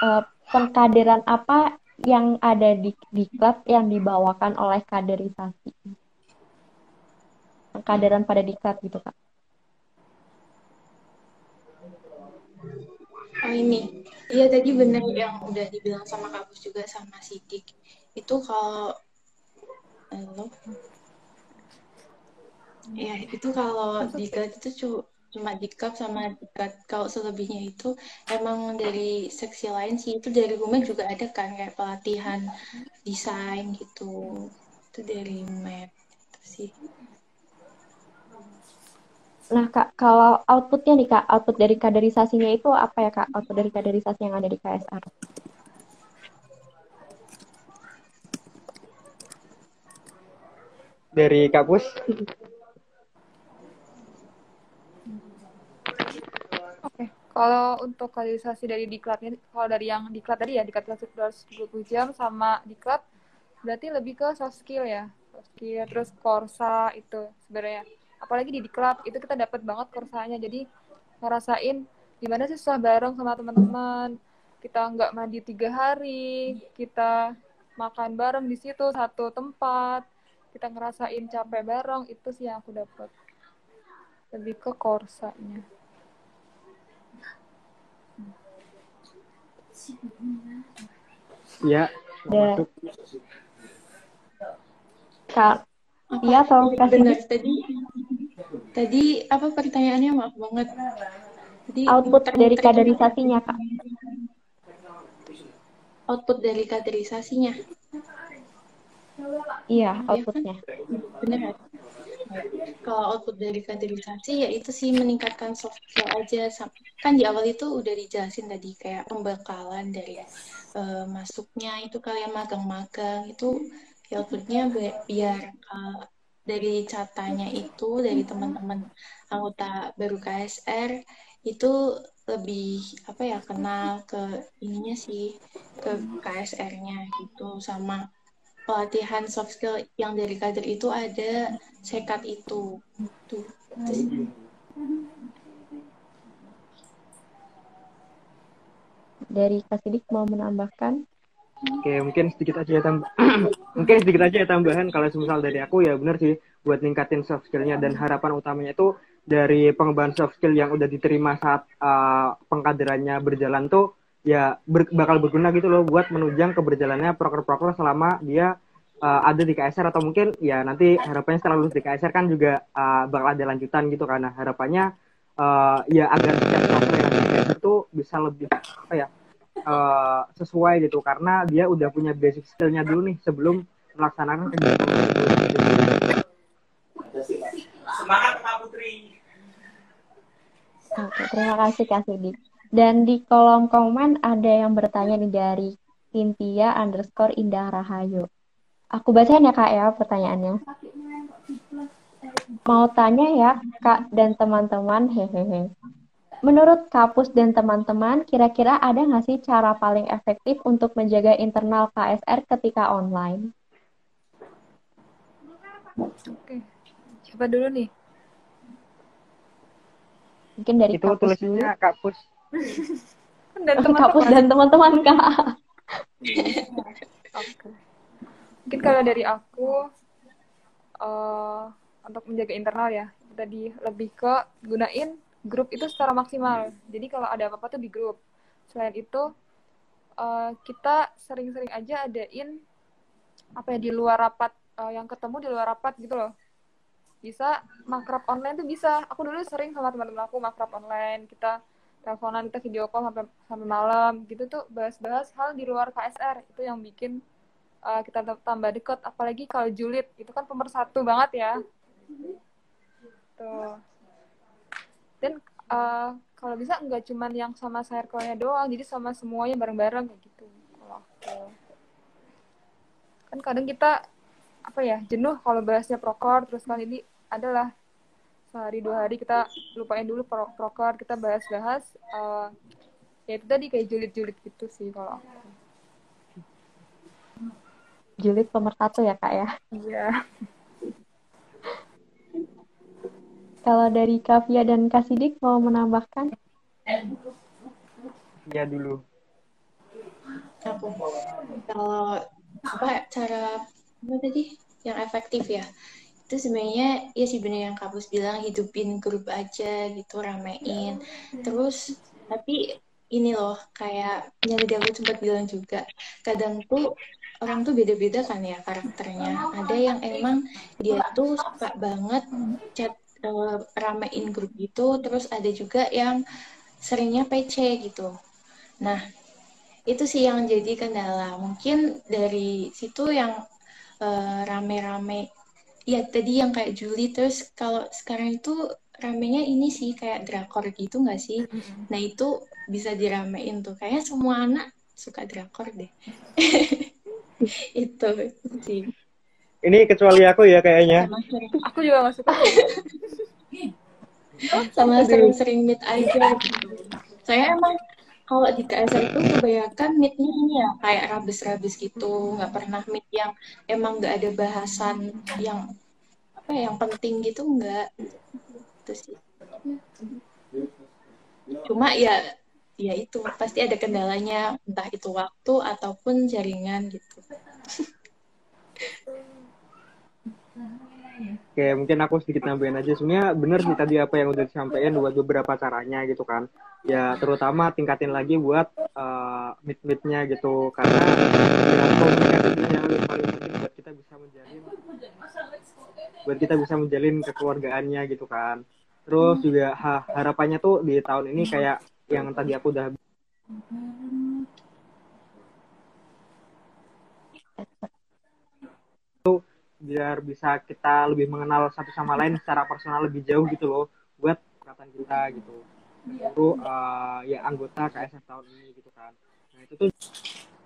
Uh, pengkaderan apa yang ada di di klub yang dibawakan oleh kaderisasi? Pengkaderan pada diklat gitu kak? Ini, iya tadi benar yang udah dibilang sama kampus juga sama Sidik. Itu kalau halo, ya itu kalau di itu cuma di cup sama di Kalau selebihnya itu emang dari seksi lain sih itu dari rumah juga ada kan kayak pelatihan desain gitu. Itu dari map itu sih. Nah, Kak, kalau outputnya nih, Kak, output dari kaderisasinya itu apa ya, Kak? Output dari kaderisasi yang ada di KSR? Dari kampus? Oke. Okay. Kalau untuk kaderisasi dari diklatnya, kalau dari yang diklat tadi ya, diklat 120 jam sama diklat, berarti lebih ke soft skill ya. Soft skill, terus korsa itu sebenarnya. Apalagi di diklat, itu kita dapat banget korsanya. Jadi ngerasain gimana sih susah bareng sama teman-teman. Kita nggak mandi tiga hari, kita makan bareng di situ satu tempat, kita ngerasain capek bareng, itu sih yang aku dapat. Lebih ke korsanya. Ya. Ya. Kak, iya tolong kasih Benar tadi. Tadi apa pertanyaannya maaf banget. Tadi output dari kaderisasinya, Kak. Output dari kaderisasinya. Iya, outputnya. Bener ya? Kalau output dari kaderisasi ya itu sih meningkatkan soft skill aja. Kan di awal itu udah dijelasin tadi kayak pembekalan dari eh, masuknya itu kalian magang-magang itu ya outputnya bi- biar eh, dari catanya itu dari teman-teman anggota baru KSR itu lebih apa ya kenal ke ininya sih ke KSR-nya gitu sama pelatihan soft skill yang dari kader itu ada sekat itu tuh itu sih. Dari Kak Sidik mau menambahkan? Oke, mungkin sedikit aja ya tambah. mungkin sedikit aja ya tambahan. Kalau misal dari aku ya benar sih buat ningkatin soft skillnya. Dan harapan utamanya itu dari pengembangan soft skill yang udah diterima saat uh, pengkaderannya berjalan tuh ya ber- bakal berguna gitu loh buat menunjang keberjalannya proker-proker selama dia uh, ada di KSR atau mungkin ya nanti harapannya setelah lulus di KSR kan juga uh, bakal ada lanjutan gitu karena harapannya uh, ya agar setiap proker yang tuh bisa lebih apa ya uh, sesuai gitu karena dia udah punya basic skillnya dulu nih sebelum melaksanakan kegiatan. Semangat Kak Putri. Oke, terima kasih Kak Sidik. Dan di kolom komen ada yang bertanya nih dari Cynthia underscore Indah Rahayu. Aku bacain ya Kak ya pertanyaannya. Mau tanya ya Kak dan teman-teman, hehehe. Menurut Kapus dan teman-teman, kira-kira ada nggak sih cara paling efektif untuk menjaga internal KSR ketika online? Oke. Siapa dulu nih? Mungkin dari Itu Kapus dulu. tulisnya Kak Pus. Kan Dan Kapus teman-teman. dan teman-teman Kak. Oke. Mungkin kalau dari aku eh untuk menjaga internal ya, tadi lebih ke gunain grup itu secara maksimal. Jadi kalau ada apa-apa tuh di grup. Selain itu eh, kita sering-sering aja adain apa ya di luar rapat eh, yang ketemu di luar rapat gitu loh. Bisa makrab online tuh bisa. Aku dulu sering sama teman-teman aku makrab online. Kita teleponan, kita video call sampai sampai malam gitu tuh bahas-bahas hal di luar KSR itu yang bikin uh, kita tambah deket apalagi kalau julid itu kan pemersatu banget ya tuh dan uh, kalau bisa nggak cuman yang sama circle-nya doang jadi sama semuanya bareng-bareng kayak gitu. Kalau aku. Kan kadang kita apa ya jenuh kalau bahasnya proker terus kali ini adalah sehari dua hari kita lupain dulu pro proker kita bahas-bahas uh, ya itu tadi kayak julid-julid gitu sih kalau aku. Julid pemersatu ya Kak ya. iya Kalau dari Kavia dan Kak Sidik mau menambahkan? Iya dulu. aku kalau apa cara apa tadi yang efektif ya itu sebenarnya ya sih bener yang Kapus bilang hidupin grup aja gitu ramein terus tapi ini loh kayak yang tadi aku sempat bilang juga kadang tuh orang tuh beda-beda kan ya karakternya ada yang emang dia tuh suka banget chat eh, ramein grup gitu terus ada juga yang seringnya PC gitu nah itu sih yang jadi kendala. Mungkin dari situ yang eh, rame-rame, ya tadi yang kayak Juli, terus kalau sekarang itu ramenya ini sih kayak drakor gitu nggak sih? Nah itu bisa diramein tuh. Kayaknya semua anak suka drakor deh. itu sih. Ini kecuali aku ya kayaknya. Aku juga nggak suka. Sama sering-sering meet aja. Gitu. saya emang kalau di KSR itu kebanyakan meetnya ini ya kayak rabis-rabis gitu. Nggak pernah meet yang emang nggak ada bahasan yang apa ya, yang penting gitu nggak. Itu sih. Cuma ya ya itu pasti ada kendalanya. Entah itu waktu ataupun jaringan gitu Oke, mungkin aku sedikit nambahin aja. Sebenarnya bener sih tadi apa yang udah disampaikan buat beberapa caranya gitu kan. Ya terutama tingkatin lagi buat uh, meet-meetnya gitu. Karena ya, komunikasi yang paling penting buat kita bisa menjalin buat kita bisa menjalin kekeluargaannya gitu kan. Terus juga ha, harapannya tuh di tahun ini kayak yang tadi aku udah biar bisa kita lebih mengenal satu sama lain secara personal lebih jauh gitu loh buat perkataan kita gitu. Itu uh, ya anggota KSF tahun ini gitu kan. Nah itu tuh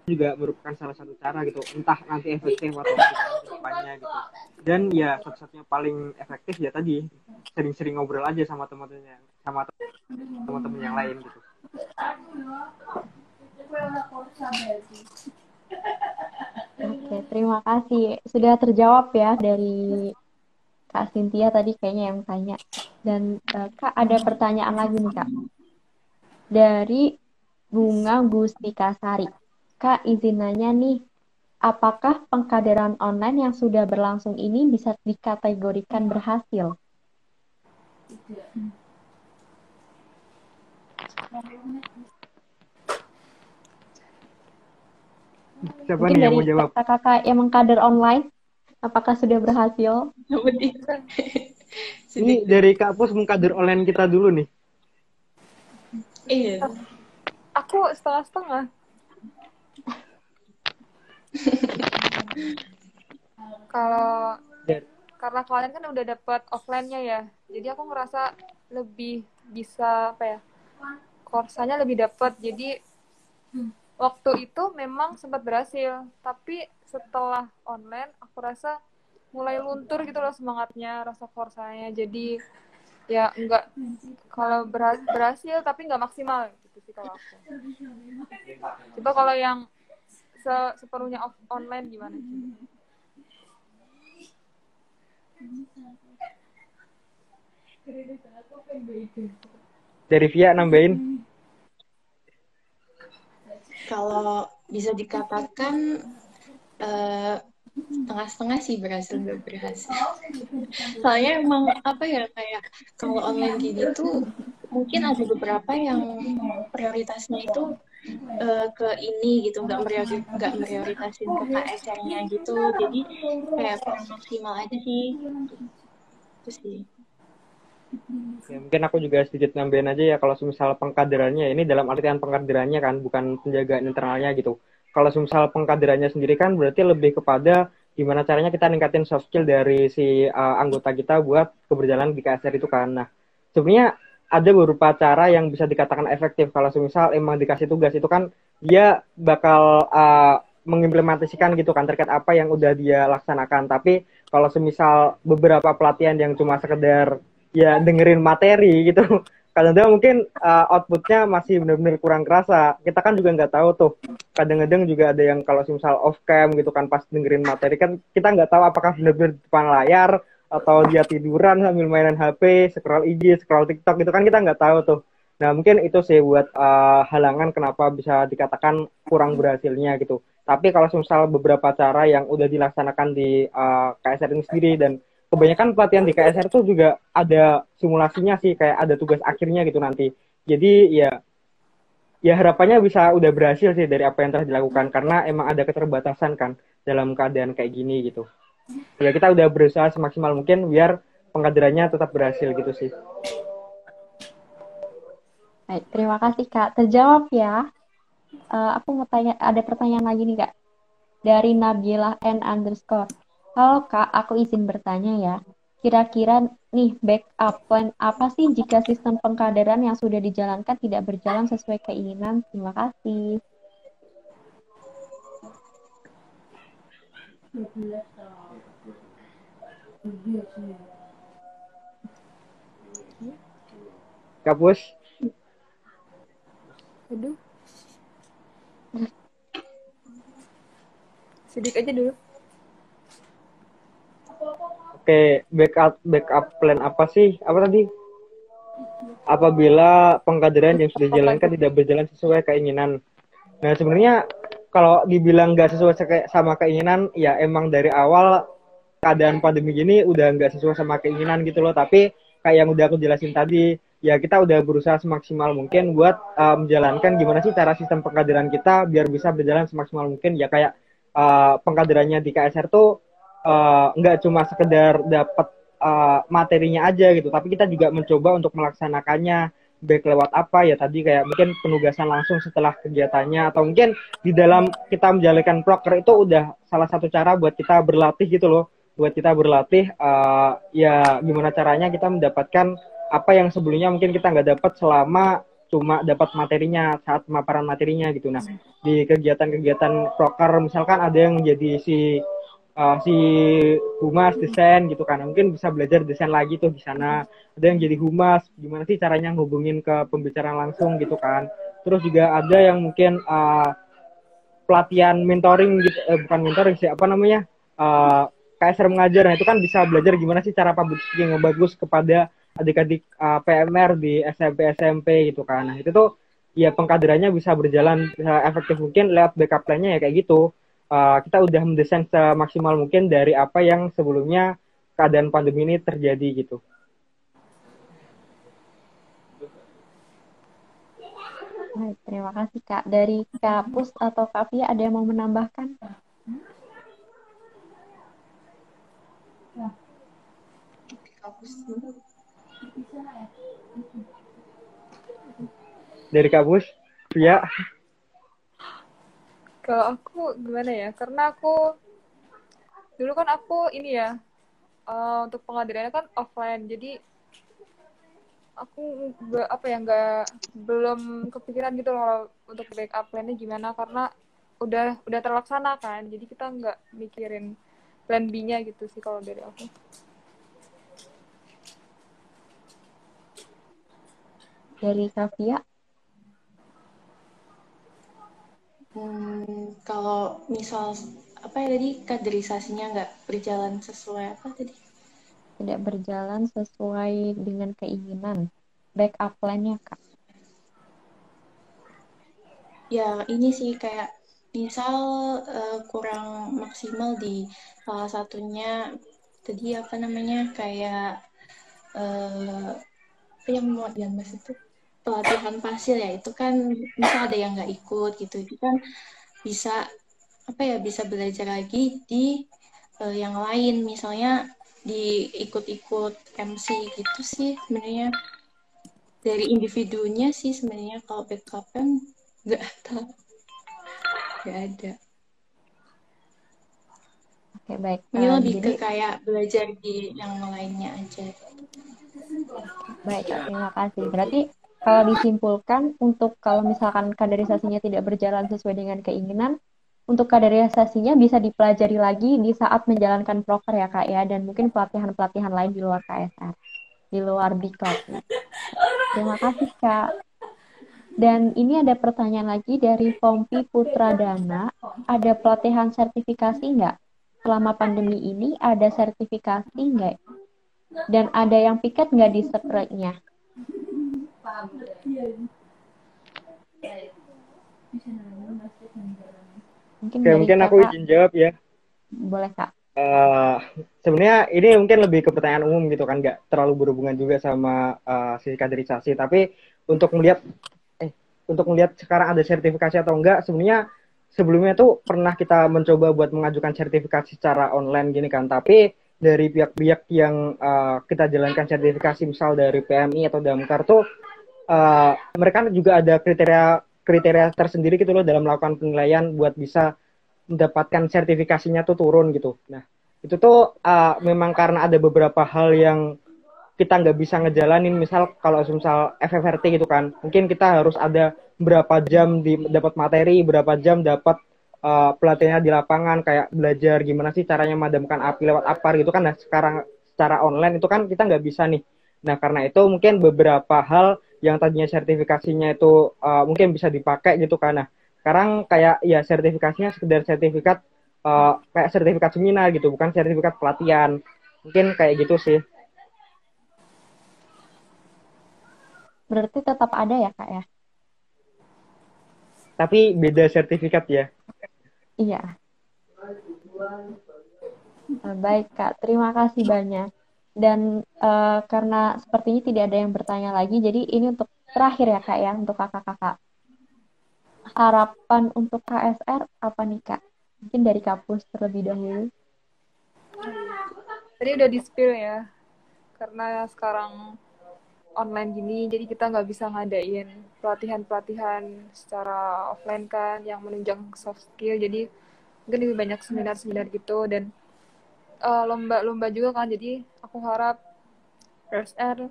juga merupakan salah satu cara gitu entah nanti efektif atau tidak depannya gitu. Dan ya satu-satunya paling efektif ya tadi sering-sering ngobrol aja sama teman-temannya sama teman-teman yang lain gitu Oke, terima kasih. Sudah terjawab ya dari Kak Cynthia tadi kayaknya yang tanya. Dan uh, Kak ada pertanyaan lagi nih Kak. Dari Bunga Gustika Sari. Kak izin nanya nih, apakah pengkaderan online yang sudah berlangsung ini bisa dikategorikan berhasil? Siapa Mungkin nih yang mau jawab? Kakak-kakak yang mengkader online, apakah sudah berhasil? Ini dari Kak Pus mengkader online kita dulu nih. Iya. Aku setengah-setengah. Kalau karena kalian kan udah dapet offline-nya ya, jadi aku ngerasa lebih bisa apa ya, korsanya lebih dapet. Jadi waktu itu memang sempat berhasil. Tapi setelah online aku rasa mulai luntur gitu loh semangatnya rasa forsanya. Jadi ya enggak kalau berhasil tapi nggak maksimal gitu sih kalau aku. Coba kalau yang se sepenuhnya off online gimana? Dari Via nambahin kalau bisa dikatakan uh, setengah-setengah sih berhasil nggak berhasil. Soalnya emang apa ya kayak kalau online gini tuh mungkin ada beberapa yang prioritasnya itu uh, ke ini gitu nggak priori nggak prioritasin ke KSR-nya gitu. Jadi kayak maksimal aja sih. Itu sih Ya, mungkin aku juga sedikit nambahin aja ya kalau misal pengkaderannya ini dalam artian pengkaderannya kan bukan penjagaan internalnya gitu. Kalau misal pengkaderannya sendiri kan berarti lebih kepada gimana caranya kita ningkatin soft skill dari si uh, anggota kita buat keberjalanan di KSR itu kan. Nah, sebenarnya ada beberapa cara yang bisa dikatakan efektif kalau misal emang dikasih tugas itu kan dia bakal uh, mengimplementasikan gitu kan terkait apa yang udah dia laksanakan. Tapi kalau semisal beberapa pelatihan yang cuma sekedar ya dengerin materi gitu. Kadang-kadang mungkin uh, outputnya masih benar-benar kurang kerasa. Kita kan juga nggak tahu tuh. Kadang-kadang juga ada yang kalau misal off cam gitu kan pas dengerin materi kan kita nggak tahu apakah benar-benar depan layar atau dia tiduran sambil mainan HP scroll IG scroll TikTok gitu kan kita nggak tahu tuh. Nah mungkin itu sih buat uh, halangan kenapa bisa dikatakan kurang berhasilnya gitu. Tapi kalau misal beberapa cara yang udah dilaksanakan di uh, KSR ini sendiri dan kebanyakan pelatihan di KSR tuh juga ada simulasinya sih kayak ada tugas akhirnya gitu nanti. Jadi ya ya harapannya bisa udah berhasil sih dari apa yang telah dilakukan karena emang ada keterbatasan kan dalam keadaan kayak gini gitu. Ya kita udah berusaha semaksimal mungkin biar pengkaderannya tetap berhasil gitu sih. Baik, terima kasih Kak. Terjawab ya. Uh, aku mau tanya, ada pertanyaan lagi nih Kak. Dari Nabila N underscore. Halo Kak, aku izin bertanya ya. Kira-kira nih backup plan apa sih jika sistem pengkaderan yang sudah dijalankan tidak berjalan sesuai keinginan? Terima kasih. Kapus. Aduh. Sidik aja dulu. Oke, backup backup plan apa sih? Apa tadi? Apabila pengkaderan yang sudah dijalankan tidak berjalan sesuai keinginan. Nah, sebenarnya kalau dibilang nggak sesuai sama keinginan, ya emang dari awal keadaan pandemi gini udah nggak sesuai sama keinginan gitu loh. Tapi kayak yang udah aku jelasin tadi, ya kita udah berusaha semaksimal mungkin buat uh, menjalankan gimana sih cara sistem pengkaderan kita biar bisa berjalan semaksimal mungkin. Ya kayak uh, pengkaderannya di KSR tuh uh, nggak cuma sekedar dapat uh, materinya aja gitu, tapi kita juga mencoba untuk melaksanakannya baik lewat apa ya tadi kayak mungkin penugasan langsung setelah kegiatannya atau mungkin di dalam kita menjalankan proker itu udah salah satu cara buat kita berlatih gitu loh. Buat kita berlatih uh, ya gimana caranya kita mendapatkan apa yang sebelumnya mungkin kita nggak dapat selama cuma dapat materinya saat pemaparan materinya gitu. Nah di kegiatan-kegiatan proker misalkan ada yang jadi si uh, si humas desain gitu kan. Mungkin bisa belajar desain lagi tuh di sana. Ada yang jadi humas. Gimana sih caranya ngubungin ke pembicaraan langsung gitu kan. Terus juga ada yang mungkin uh, pelatihan mentoring gitu. Eh, bukan mentoring sih apa namanya? Uh, KSR mengajar nah itu kan bisa belajar gimana sih cara public speaking yang bagus kepada adik-adik uh, PMR di SMP SMP gitu kan. Nah itu tuh ya pengkaderannya bisa berjalan bisa efektif mungkin lewat backup plan-nya ya kayak gitu uh, kita udah mendesain semaksimal mungkin dari apa yang sebelumnya keadaan pandemi ini terjadi gitu. Baik, terima kasih Kak. Dari Kapus atau Kak Fia ada yang mau menambahkan? Dari Kapus, Fia. Kalau aku gimana ya? Karena aku dulu kan aku ini ya uh, untuk pengadilannya kan offline, jadi aku gak, apa ya nggak belum kepikiran gitu loh untuk backup plan-nya gimana karena udah udah terlaksana kan, jadi kita nggak mikirin plan B-nya gitu sih kalau dari aku. Dari Kavia? Hmm, kalau misal apa ya tadi kaderisasinya nggak berjalan sesuai apa tadi? Tidak berjalan sesuai dengan keinginan. Backup plan-nya, Kak. Ya, ini sih kayak misal uh, kurang maksimal di salah satunya tadi apa namanya kayak uh, apa yang mau mas itu pelatihan fasil ya itu kan misal ada yang nggak ikut gitu itu kan bisa apa ya bisa belajar lagi di uh, yang lain misalnya di ikut-ikut MC gitu sih sebenarnya dari individunya sih sebenarnya kalau backup kan nggak tahu nggak ada Oke baik. Ini lebih jadi... ke kayak belajar di yang lainnya aja. Baik, terima kasih. Berarti kalau disimpulkan untuk kalau misalkan kaderisasinya tidak berjalan sesuai dengan keinginan, untuk kaderisasinya bisa dipelajari lagi di saat menjalankan proker ya kak ya, dan mungkin pelatihan-pelatihan lain di luar KSR, di luar BIKOP. Terima kasih kak. Dan ini ada pertanyaan lagi dari Pompi Putradana, ada pelatihan sertifikasi nggak? Selama pandemi ini ada sertifikasi nggak? Dan ada yang piket nggak di sekrenya? Mungkin, Oke, mungkin aku izin jawab ya. Boleh kak. Uh, sebenarnya ini mungkin lebih ke pertanyaan umum gitu kan, nggak terlalu berhubungan juga sama uh, sisi kaderisasi. Tapi untuk melihat, eh, untuk melihat sekarang ada sertifikasi atau enggak, sebenarnya sebelumnya tuh pernah kita mencoba buat mengajukan sertifikasi secara online gini kan. Tapi dari pihak-pihak yang uh, kita jalankan sertifikasi, misal dari PMI atau Damkar tuh uh, mereka juga ada kriteria kriteria tersendiri gitu loh dalam melakukan penilaian buat bisa mendapatkan sertifikasinya tuh turun gitu. Nah itu tuh uh, memang karena ada beberapa hal yang kita nggak bisa ngejalanin. Misal kalau misal FFRT gitu kan mungkin kita harus ada berapa jam di dapat materi berapa jam dapat uh, pelatihannya di lapangan kayak belajar gimana sih caranya memadamkan api lewat apar gitu kan. Nah sekarang secara online itu kan kita nggak bisa nih. Nah karena itu mungkin beberapa hal yang tadinya sertifikasinya itu uh, mungkin bisa dipakai gitu kan. Nah, sekarang kayak ya sertifikasinya sekedar sertifikat uh, kayak sertifikat seminar gitu, bukan sertifikat pelatihan. Mungkin kayak gitu sih. Berarti tetap ada ya, Kak ya? Tapi beda sertifikat ya? Iya. Baik, Kak. Terima kasih banyak. Dan uh, karena sepertinya tidak ada yang bertanya lagi, jadi ini untuk terakhir ya, Kak ya, untuk kakak-kakak. Harapan untuk KSR apa nih, Kak? Mungkin dari kampus terlebih dahulu. Tadi udah di spill ya, karena sekarang online gini, jadi kita nggak bisa ngadain pelatihan-pelatihan secara offline kan, yang menunjang soft skill. Jadi mungkin lebih banyak seminar-seminar gitu dan uh, lomba-lomba juga kan. Jadi aku harap RSR uh,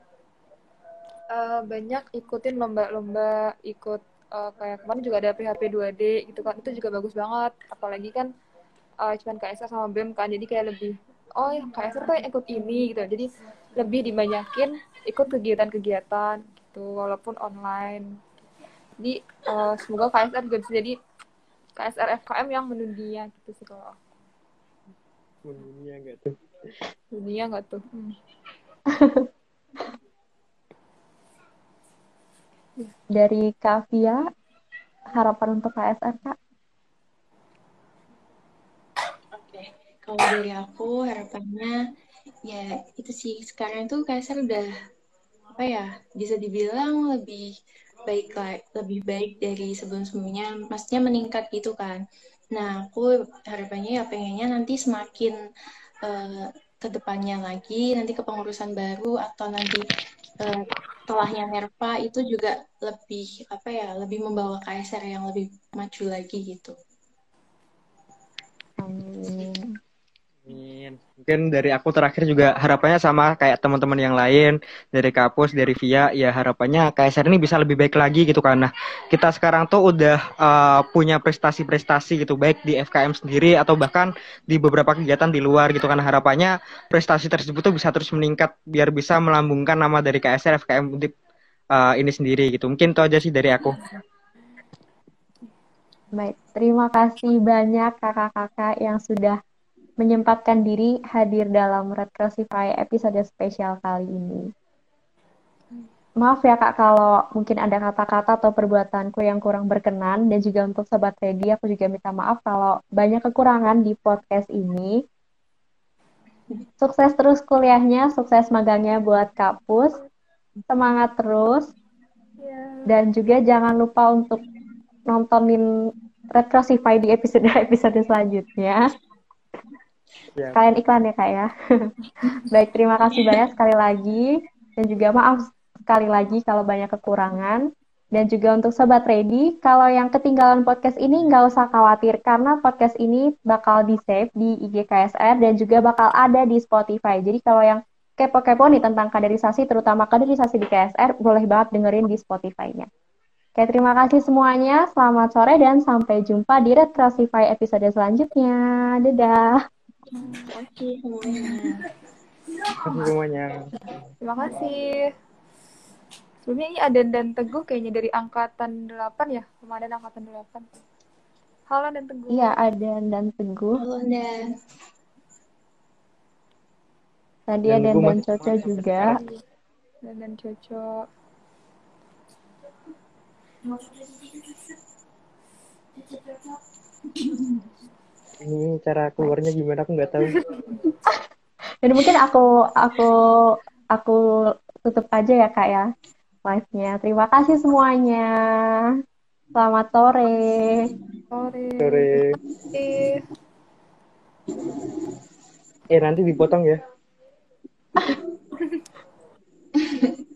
eh, banyak ikutin lomba-lomba, ikut uh, kayak kemarin juga ada PHP 2D gitu kan. Itu juga bagus banget. Apalagi kan uh, cuman KSR sama BEM kan. Jadi kayak lebih oh ya KSR tuh ikut ini gitu. Jadi lebih dibanyakin ikut kegiatan-kegiatan gitu walaupun online jadi uh, semoga KSR juga bisa jadi KSR FKM yang mendunia gitu sih kalau mendunia enggak tuh? Dunia enggak tuh? Hmm. dari Kavia harapan untuk KSR kak? Oke kalau dari aku harapannya ya itu sih. Sekarang tuh KSR udah apa ya bisa dibilang lebih baik lebih baik dari sebelum-sebelumnya. Maksudnya meningkat gitu kan nah aku harapannya ya pengennya nanti semakin uh, ke depannya lagi nanti kepengurusan baru atau nanti uh, setelahnya Nerva itu juga lebih apa ya lebih membawa KSR yang lebih maju lagi gitu. Amin. Amin. Mungkin dari aku terakhir juga harapannya sama kayak teman-teman yang lain dari Kapus, dari Via, ya harapannya KSR ini bisa lebih baik lagi gitu karena kita sekarang tuh udah uh, punya prestasi-prestasi gitu baik di FKM sendiri atau bahkan di beberapa kegiatan di luar gitu kan harapannya prestasi tersebut tuh bisa terus meningkat biar bisa melambungkan nama dari KSR FKM uh, eh, ini sendiri gitu. Mungkin itu aja sih dari aku. Baik, terima kasih banyak kakak-kakak yang sudah menyempatkan diri hadir dalam Red Crossify episode spesial kali ini. Maaf ya kak kalau mungkin ada kata-kata atau perbuatanku yang kurang berkenan dan juga untuk sobat ready aku juga minta maaf kalau banyak kekurangan di podcast ini. Sukses terus kuliahnya, sukses magangnya buat kapus, semangat terus, dan juga jangan lupa untuk nontonin Red Crossify di episode-episode selanjutnya. Yeah. Kalian iklan ya kak ya. Baik, terima kasih banyak sekali lagi. Dan juga maaf sekali lagi kalau banyak kekurangan. Dan juga untuk Sobat Ready, kalau yang ketinggalan podcast ini nggak usah khawatir karena podcast ini bakal di-save di IG KSR dan juga bakal ada di Spotify. Jadi kalau yang kepo-kepo nih tentang kaderisasi, terutama kaderisasi di KSR, boleh banget dengerin di Spotify-nya. Oke, terima kasih semuanya. Selamat sore dan sampai jumpa di Retrosify episode selanjutnya. Dadah. Terima kasih semuanya. Terima kasih semuanya. Terima kasih. Sebelumnya ini ada dan Teguh kayaknya dari angkatan 8 ya? Kemarin angkatan 8. Halo dan Teguh. Iya, ada dan Teguh. Halo Dan. Tadi ada dan, dan Coco juga. Dan dan Coco ini cara keluarnya gimana aku nggak tahu. Dan mungkin aku aku aku tutup aja ya kak ya live-nya. Terima kasih semuanya. Selamat sore. Sore. Sore. Eh nanti dipotong ya.